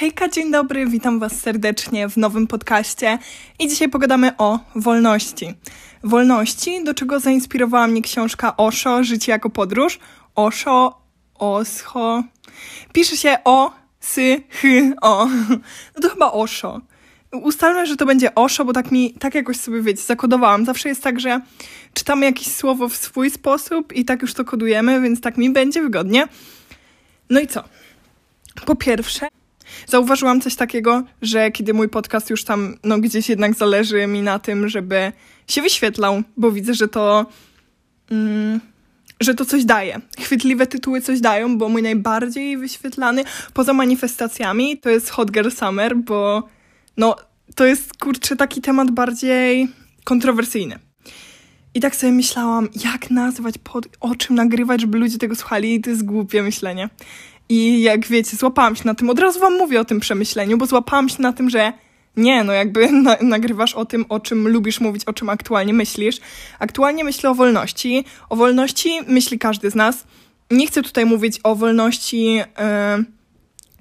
Hejka, dzień dobry, witam Was serdecznie w nowym podcaście i dzisiaj pogadamy o wolności. Wolności, do czego zainspirowała mnie książka Osho, Życie jako podróż. Osho, Osho. Pisze się o, sy, hy, o. No to chyba Osho. Ustalmy, że to będzie Osho, bo tak mi, tak jakoś sobie, wiecie, zakodowałam. Zawsze jest tak, że czytamy jakieś słowo w swój sposób i tak już to kodujemy, więc tak mi będzie wygodnie. No i co? Po pierwsze, zauważyłam coś takiego, że kiedy mój podcast już tam, no gdzieś jednak zależy mi na tym, żeby się wyświetlał, bo widzę, że to, mm, że to coś daje. Chwytliwe tytuły coś dają, bo mój najbardziej wyświetlany, poza manifestacjami, to jest Hot Girl Summer, bo no, to jest, kurczę, taki temat bardziej kontrowersyjny. I tak sobie myślałam, jak nazwać, pod, o czym nagrywać, żeby ludzie tego słuchali, i to jest głupie myślenie. I jak wiecie, złapałam się na tym, od razu wam mówię o tym przemyśleniu, bo złapałam się na tym, że nie, no jakby na, nagrywasz o tym, o czym lubisz mówić, o czym aktualnie myślisz. Aktualnie myślę o wolności. O wolności myśli każdy z nas. Nie chcę tutaj mówić o wolności, yy,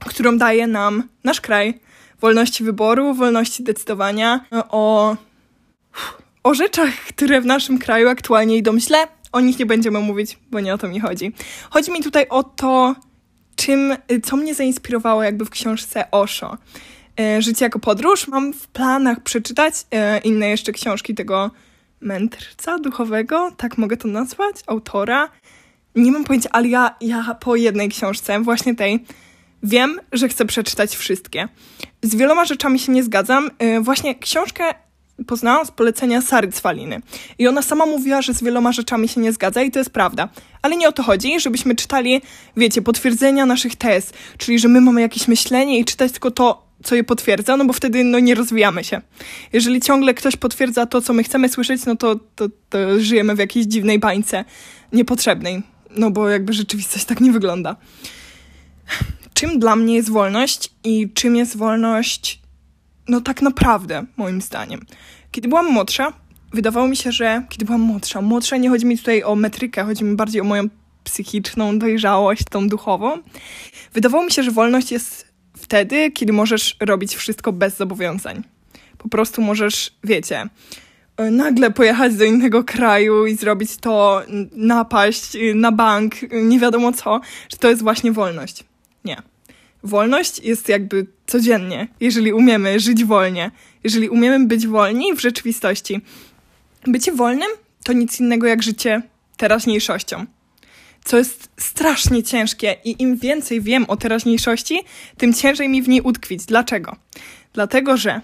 którą daje nam nasz kraj, wolności wyboru, wolności decydowania, o, o rzeczach, które w naszym kraju aktualnie idą źle. O nich nie będziemy mówić, bo nie o to mi chodzi. Chodzi mi tutaj o to, czym, co mnie zainspirowało jakby w książce Osho. E, Życie jako podróż. Mam w planach przeczytać e, inne jeszcze książki tego mędrca duchowego, tak mogę to nazwać, autora. Nie mam pojęcia, ale ja, ja po jednej książce, właśnie tej, wiem, że chcę przeczytać wszystkie. Z wieloma rzeczami się nie zgadzam. Właśnie książkę poznałam z polecenia Sary Cwaliny. I ona sama mówiła, że z wieloma rzeczami się nie zgadza i to jest prawda. Ale nie o to chodzi, żebyśmy czytali, wiecie, potwierdzenia naszych tez, czyli że my mamy jakieś myślenie i czytać tylko to, co je potwierdza, no bo wtedy no, nie rozwijamy się. Jeżeli ciągle ktoś potwierdza to, co my chcemy słyszeć, no to, to, to żyjemy w jakiejś dziwnej bańce niepotrzebnej, no bo jakby rzeczywistość tak nie wygląda. Czym dla mnie jest wolność i czym jest wolność, no tak naprawdę, moim zdaniem. Kiedy byłam młodsza, wydawało mi się, że kiedy byłam młodsza, młodsza nie chodzi mi tutaj o metrykę, chodzi mi bardziej o moją psychiczną dojrzałość, tą duchową. Wydawało mi się, że wolność jest wtedy, kiedy możesz robić wszystko bez zobowiązań. Po prostu możesz, wiecie, nagle pojechać do innego kraju i zrobić to, napaść na bank, nie wiadomo co, że to jest właśnie wolność. Nie. Wolność jest jakby codziennie, jeżeli umiemy żyć wolnie, jeżeli umiemy być wolni w rzeczywistości. Bycie wolnym to nic innego jak życie teraźniejszością co jest strasznie ciężkie i im więcej wiem o teraźniejszości, tym ciężej mi w niej utkwić. Dlaczego? Dlatego, że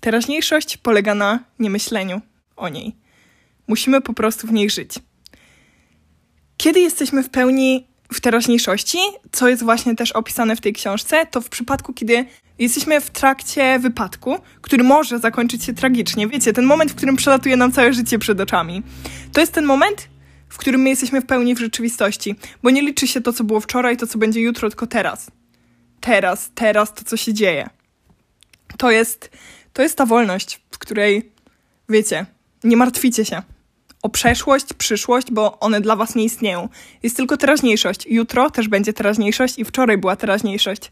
teraźniejszość polega na niemyśleniu o niej. Musimy po prostu w niej żyć. Kiedy jesteśmy w pełni w teraźniejszości, co jest właśnie też opisane w tej książce, to w przypadku, kiedy jesteśmy w trakcie wypadku, który może zakończyć się tragicznie. Wiecie, ten moment, w którym przelatuje nam całe życie przed oczami. To jest ten moment, w którym my jesteśmy w pełni w rzeczywistości, bo nie liczy się to, co było wczoraj, to, co będzie jutro, tylko teraz. Teraz, teraz to, co się dzieje. To jest, to jest ta wolność, w której, wiecie, nie martwicie się o przeszłość, przyszłość, bo one dla was nie istnieją. Jest tylko teraźniejszość. Jutro też będzie teraźniejszość i wczoraj była teraźniejszość.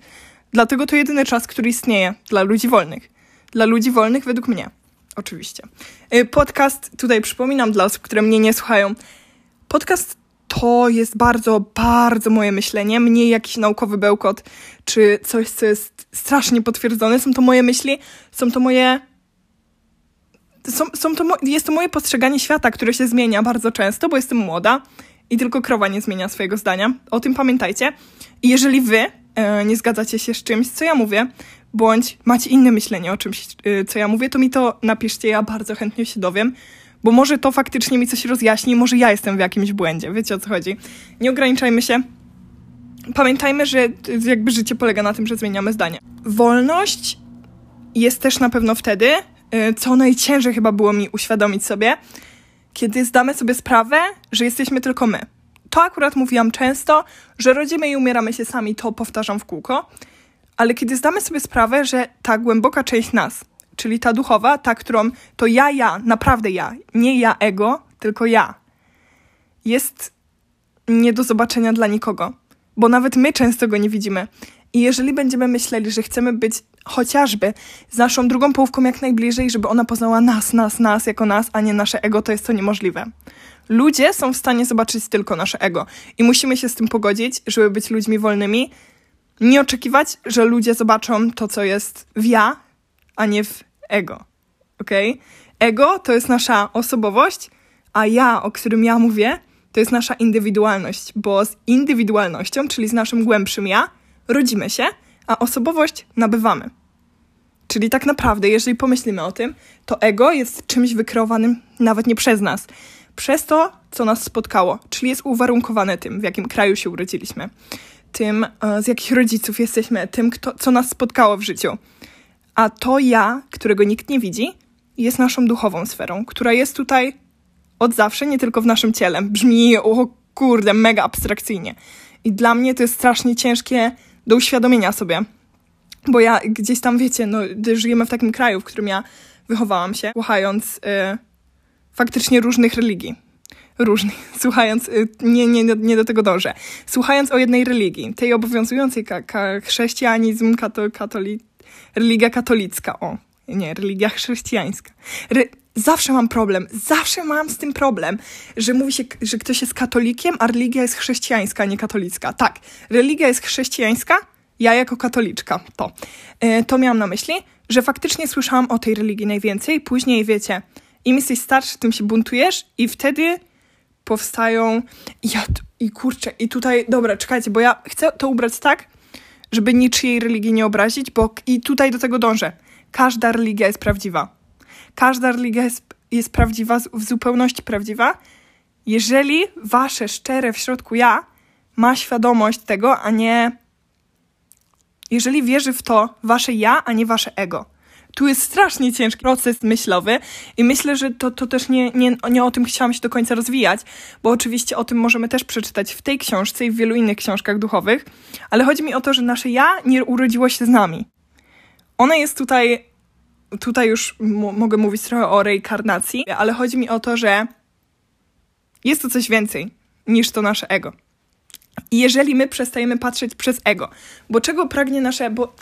Dlatego to jedyny czas, który istnieje dla ludzi wolnych. Dla ludzi wolnych według mnie. Oczywiście. Y, podcast, tutaj przypominam dla osób, które mnie nie słuchają, Podcast to jest bardzo, bardzo moje myślenie, mniej jakiś naukowy bełkot, czy coś, co jest strasznie potwierdzone. Są to moje myśli, są to moje. Są, są to jest to moje postrzeganie świata, które się zmienia bardzo często, bo jestem młoda i tylko krowa nie zmienia swojego zdania. O tym pamiętajcie. I jeżeli wy e, nie zgadzacie się z czymś, co ja mówię, bądź macie inne myślenie o czymś, e, co ja mówię, to mi to napiszcie, ja bardzo chętnie się dowiem bo może to faktycznie mi coś rozjaśni, może ja jestem w jakimś błędzie. Wiecie o co chodzi? Nie ograniczajmy się. Pamiętajmy, że jakby życie polega na tym, że zmieniamy zdania. Wolność jest też na pewno wtedy, co najciężej chyba było mi uświadomić sobie, kiedy zdamy sobie sprawę, że jesteśmy tylko my. To akurat mówiłam często, że rodzimy i umieramy się sami, to powtarzam w kółko, ale kiedy zdamy sobie sprawę, że ta głęboka część nas, czyli ta duchowa, ta, którą to ja, ja, naprawdę ja, nie ja ego, tylko ja, jest nie do zobaczenia dla nikogo, bo nawet my często go nie widzimy. I jeżeli będziemy myśleli, że chcemy być chociażby z naszą drugą połówką jak najbliżej, żeby ona poznała nas, nas, nas jako nas, a nie nasze ego, to jest to niemożliwe. Ludzie są w stanie zobaczyć tylko nasze ego i musimy się z tym pogodzić, żeby być ludźmi wolnymi. Nie oczekiwać, że ludzie zobaczą to, co jest w ja, a nie w ego. Ok? Ego to jest nasza osobowość, a ja, o którym ja mówię, to jest nasza indywidualność, bo z indywidualnością, czyli z naszym głębszym ja, rodzimy się, a osobowość nabywamy. Czyli tak naprawdę, jeżeli pomyślimy o tym, to ego jest czymś wykreowanym nawet nie przez nas, przez to, co nas spotkało, czyli jest uwarunkowane tym, w jakim kraju się urodziliśmy, tym, e, z jakich rodziców jesteśmy, tym, kto, co nas spotkało w życiu. A to ja, którego nikt nie widzi, jest naszą duchową sferą, która jest tutaj od zawsze, nie tylko w naszym ciele. Brzmi, o kurde, mega abstrakcyjnie. I dla mnie to jest strasznie ciężkie do uświadomienia sobie. Bo ja gdzieś tam, wiecie, no, żyjemy w takim kraju, w którym ja wychowałam się, słuchając y, faktycznie różnych religii. Różnych, słuchając, y, nie, nie, nie do tego dążę. Słuchając o jednej religii, tej obowiązującej ka, ka, chrześcijanizm, kato, katoli, religia katolicka, o, nie, religia chrześcijańska. Re, zawsze mam problem, zawsze mam z tym problem, że mówi się, że ktoś jest katolikiem, a religia jest chrześcijańska, a nie katolicka. Tak, religia jest chrześcijańska, ja jako katoliczka, to. E, to miałam na myśli, że faktycznie słyszałam o tej religii najwięcej, później wiecie, im jesteś starszy, tym się buntujesz i wtedy powstają, ja, i kurczę, i tutaj, dobra, czekajcie, bo ja chcę to ubrać tak, żeby niczyjej religii nie obrazić, bo i tutaj do tego dążę. Każda religia jest prawdziwa każda religia jest, jest prawdziwa, w zupełności prawdziwa, jeżeli wasze szczere w środku ja ma świadomość tego, a nie. Jeżeli wierzy w to wasze ja, a nie wasze ego. Tu jest strasznie ciężki proces myślowy i myślę, że to, to też nie, nie, nie o tym chciałam się do końca rozwijać, bo oczywiście o tym możemy też przeczytać w tej książce i w wielu innych książkach duchowych, ale chodzi mi o to, że nasze ja nie urodziło się z nami. One jest tutaj tutaj już mogę mówić trochę o reinkarnacji, ale chodzi mi o to, że jest to coś więcej niż to nasze ego. I jeżeli my przestajemy patrzeć przez ego, bo czego pragnie nasze, bo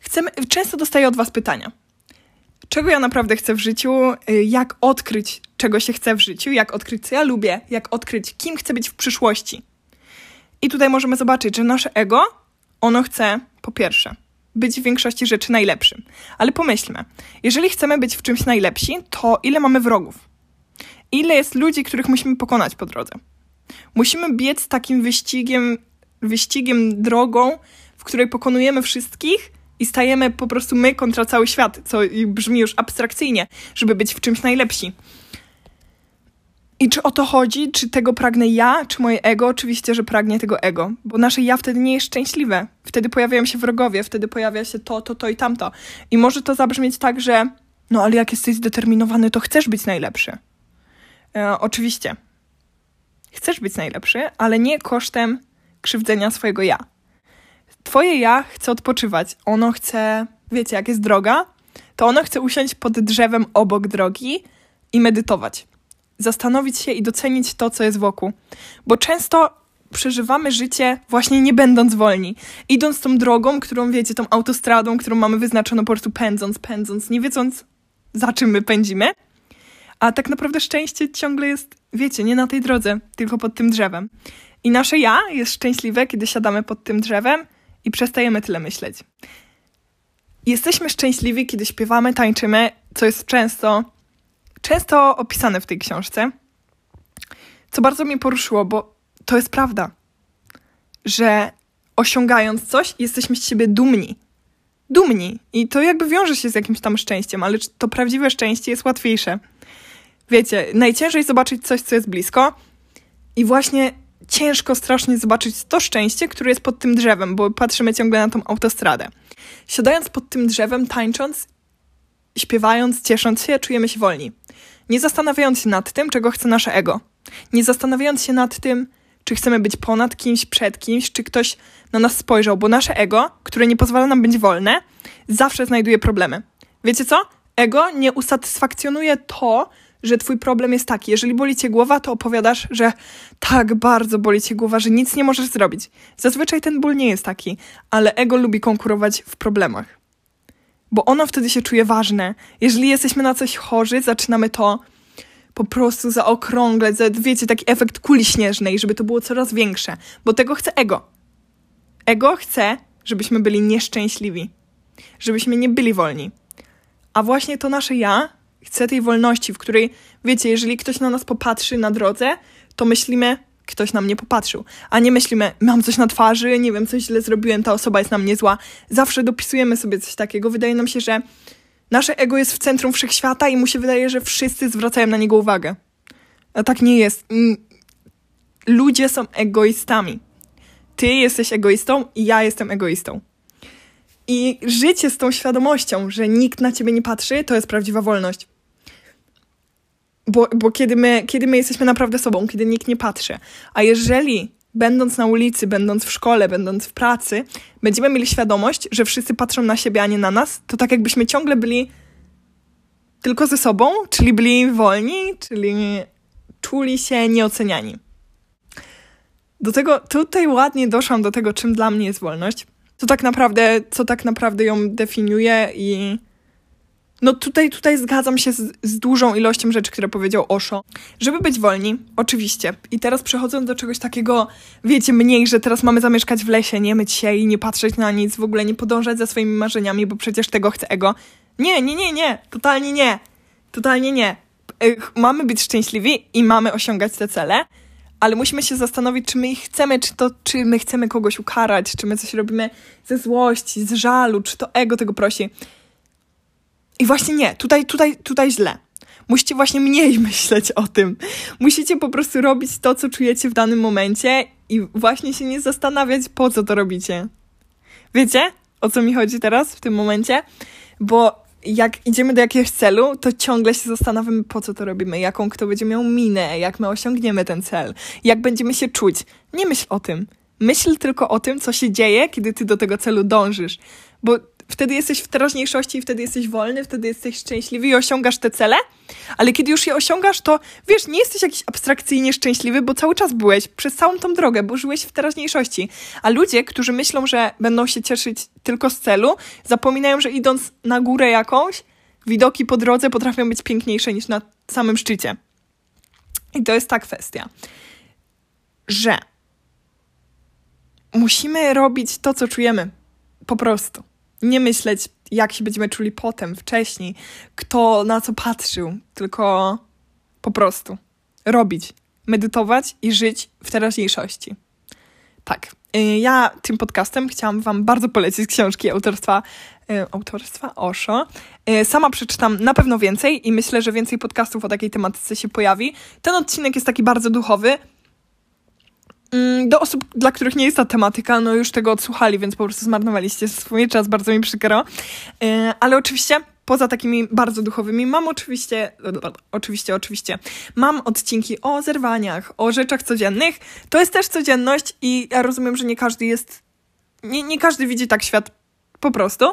chcemy, często dostaję od was pytania. Czego ja naprawdę chcę w życiu, y, jak odkryć, czego się chce w życiu, jak odkryć, co ja lubię, jak odkryć, kim chcę być w przyszłości. I tutaj możemy zobaczyć, że nasze ego, ono chce, po pierwsze, być w większości rzeczy najlepszym. Ale pomyślmy, jeżeli chcemy być w czymś najlepsi, to ile mamy wrogów? Ile jest ludzi, których musimy pokonać po drodze? Musimy biec takim wyścigiem, wyścigiem drogą, w której pokonujemy wszystkich i stajemy po prostu my kontra cały świat, co brzmi już abstrakcyjnie, żeby być w czymś najlepsi. I czy o to chodzi? Czy tego pragnę ja, czy moje ego? Oczywiście, że pragnie tego ego, bo nasze ja wtedy nie jest szczęśliwe. Wtedy pojawiają się wrogowie, wtedy pojawia się to, to, to i tamto. I może to zabrzmieć tak, że no ale jak jesteś zdeterminowany, to chcesz być najlepszy. E, oczywiście. Chcesz być najlepszy, ale nie kosztem krzywdzenia swojego ja. Twoje ja chce odpoczywać. Ono chce, wiecie, jak jest droga, to ono chce usiąść pod drzewem obok drogi i medytować zastanowić się i docenić to, co jest wokół. Bo często przeżywamy życie właśnie nie będąc wolni. Idąc tą drogą, którą wiecie, tą autostradą, którą mamy wyznaczoną po prostu pędząc, pędząc, nie wiedząc za czym my pędzimy. A tak naprawdę szczęście ciągle jest, wiecie, nie na tej drodze, tylko pod tym drzewem. I nasze ja jest szczęśliwe, kiedy siadamy pod tym drzewem i przestajemy tyle myśleć. Jesteśmy szczęśliwi, kiedy śpiewamy, tańczymy, co jest często często opisane w tej książce, co bardzo mnie poruszyło, bo to jest prawda, że osiągając coś, jesteśmy z siebie dumni. Dumni. I to jakby wiąże się z jakimś tam szczęściem, ale to prawdziwe szczęście jest łatwiejsze. Wiecie, najciężej zobaczyć coś, co jest blisko, i właśnie ciężko strasznie zobaczyć to szczęście, które jest pod tym drzewem, bo patrzymy ciągle na tą autostradę. Siadając pod tym drzewem, tańcząc, śpiewając, ciesząc się, czujemy się wolni. Nie zastanawiając się nad tym, czego chce nasze ego. Nie zastanawiając się nad tym, czy chcemy być ponad kimś, przed kimś, czy ktoś na nas spojrzał, bo nasze ego, które nie pozwala nam być wolne, zawsze znajduje problemy. Wiecie co? Ego nie usatysfakcjonuje to, że twój problem jest taki. Jeżeli boli cię głowa, to opowiadasz, że tak bardzo boli cię głowa, że nic nie możesz zrobić. Zazwyczaj ten ból nie jest taki, ale ego lubi konkurować w problemach. Bo ono wtedy się czuje ważne. Jeżeli jesteśmy na coś chorzy, zaczynamy to po prostu zaokrąglać, za, wiecie, taki efekt kuli śnieżnej, żeby to było coraz większe, bo tego chce ego. Ego chce, żebyśmy byli nieszczęśliwi, żebyśmy nie byli wolni. A właśnie to nasze ja chce tej wolności, w której, wiecie, jeżeli ktoś na nas popatrzy na drodze, to myślimy, ktoś na mnie popatrzył. A nie myślimy, mam coś na twarzy, nie wiem, coś źle zrobiłem, ta osoba jest na mnie zła. Zawsze dopisujemy sobie coś takiego. Wydaje nam się, że nasze ego jest w centrum wszechświata i mu się wydaje, że wszyscy zwracają na niego uwagę. A tak nie jest. Mm, ludzie są egoistami. Ty jesteś egoistą i ja jestem egoistą. I życie z tą świadomością, że nikt na ciebie nie patrzy, to jest prawdziwa wolność. Bo, bo kiedy, my, kiedy my jesteśmy naprawdę sobą, kiedy nikt nie patrzy. A jeżeli będąc na ulicy, będąc w szkole, będąc w pracy, będziemy mieli świadomość, że wszyscy patrzą na siebie, a nie na nas, to tak jakbyśmy ciągle byli tylko ze sobą, czyli byli wolni, czyli czuli się nieoceniani. Do tego, tutaj ładnie doszłam do tego, czym dla mnie jest wolność. Co tak naprawdę, co tak naprawdę ją definiuje i no tutaj, tutaj zgadzam się z, z, dużą ilością rzeczy, które powiedział Osho. Żeby być wolni, oczywiście. I teraz przechodząc do czegoś takiego, wiecie, mniej, że teraz mamy zamieszkać w lesie, nie myć się i nie patrzeć na nic, w ogóle nie podążać za swoimi marzeniami, bo przecież tego chce ego. Nie, nie, nie, nie. Totalnie nie. Totalnie nie. Mamy być szczęśliwi i mamy osiągać te cele, ale musimy się zastanowić, czy my ich chcemy, czy to, czy my chcemy kogoś ukarać, czy my coś robimy ze złości, z żalu, czy to ego tego prosi. I właśnie nie, tutaj, tutaj, tutaj źle. Musicie właśnie mniej myśleć o tym. Musicie po prostu robić to, co czujecie w danym momencie i właśnie się nie zastanawiać, po co to robicie. Wiecie, o co mi chodzi teraz w tym momencie? Bo jak idziemy do jakiegoś celu, to ciągle się zastanawiamy, po co to robimy, jaką kto będzie miał minę, jak my osiągniemy ten cel, jak będziemy się czuć. Nie myśl o tym. Myśl tylko o tym, co się dzieje, kiedy ty do tego celu dążysz. Bo wtedy jesteś w teraźniejszości i wtedy jesteś wolny, wtedy jesteś szczęśliwy i osiągasz te cele, ale kiedy już je osiągasz, to wiesz, nie jesteś jakiś abstrakcyjnie szczęśliwy, bo cały czas byłeś przez całą tą drogę, bo żyłeś w teraźniejszości. A ludzie, którzy myślą, że będą się cieszyć tylko z celu, zapominają, że idąc na górę jakąś, widoki po drodze potrafią być piękniejsze niż na samym szczycie. I to jest ta kwestia, że musimy robić to, co czujemy. Po prostu nie myśleć, jak się będziemy czuli potem, wcześniej, kto na co patrzył, tylko po prostu robić, medytować i żyć w teraźniejszości. Tak. Y, ja tym podcastem chciałam Wam bardzo polecić książki autorstwa, y, autorstwa Osho. Y, sama przeczytam na pewno więcej i myślę, że więcej podcastów o takiej tematyce się pojawi. Ten odcinek jest taki bardzo duchowy, do osób, dla których nie jest ta tematyka, no już tego odsłuchali, więc po prostu zmarnowaliście swój czas, bardzo mi przykro. E, ale oczywiście poza takimi bardzo duchowymi mam oczywiście, oczywiście, oczywiście, mam odcinki o zerwaniach, o rzeczach codziennych. To jest też codzienność i ja rozumiem, że nie każdy jest, nie, nie każdy widzi tak świat po prostu.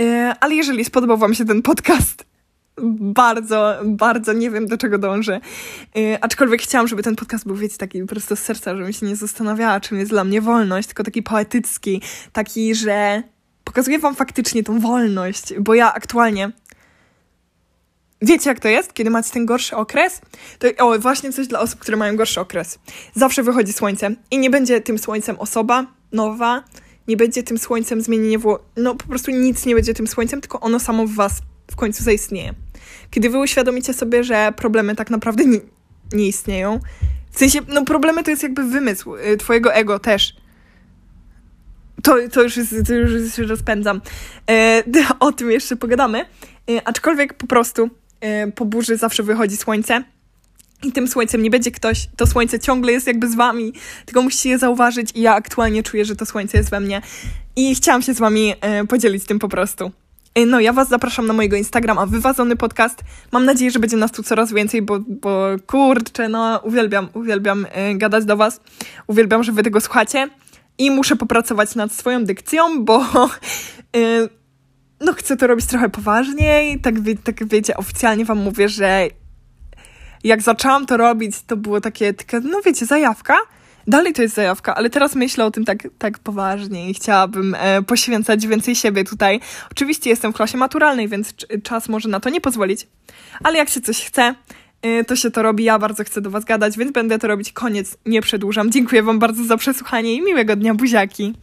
E, ale jeżeli spodobał Wam się ten podcast, bardzo, bardzo nie wiem, do czego dążę. Yy, aczkolwiek chciałam, żeby ten podcast był, wiecie, taki po prostu z serca, żebym się nie zastanawiała, czym jest dla mnie wolność, tylko taki poetycki, taki, że pokazuję wam faktycznie tą wolność, bo ja aktualnie Wiecie, jak to jest, kiedy macie ten gorszy okres? To o, właśnie coś dla osób, które mają gorszy okres. Zawsze wychodzi słońce i nie będzie tym słońcem osoba nowa, nie będzie tym słońcem zmienienie wło... No po prostu nic nie będzie tym słońcem, tylko ono samo w was w końcu zaistnieje. Kiedy wy uświadomicie sobie, że problemy tak naprawdę nie, nie istnieją, w sensie, no problemy to jest jakby wymysł y, twojego ego też. To, to, już, jest, to już się rozpędzam. E, o tym jeszcze pogadamy. E, aczkolwiek po prostu e, po burzy zawsze wychodzi słońce. I tym słońcem nie będzie ktoś, to słońce ciągle jest jakby z wami, tylko musicie je zauważyć i ja aktualnie czuję, że to słońce jest we mnie. I chciałam się z wami podzielić tym po prostu. No, ja Was zapraszam na mojego Instagrama, Wywadzony Podcast. Mam nadzieję, że będzie nas tu coraz więcej, bo, bo kurczę, no, uwielbiam, uwielbiam y, gadać do Was. Uwielbiam, że Wy tego słuchacie. I muszę popracować nad swoją dykcją, bo y, no, chcę to robić trochę poważniej. Tak, wie, tak wiecie, oficjalnie Wam mówię, że jak zaczęłam to robić, to było takie, takie no wiecie, zajawka. Dalej to jest zajawka, ale teraz myślę o tym tak, tak poważnie i chciałabym e, poświęcać więcej siebie tutaj. Oczywiście jestem w klasie maturalnej, więc czas może na to nie pozwolić, ale jak się coś chce, e, to się to robi. Ja bardzo chcę do Was gadać, więc będę to robić. Koniec, nie przedłużam. Dziękuję Wam bardzo za przesłuchanie i miłego dnia, buziaki.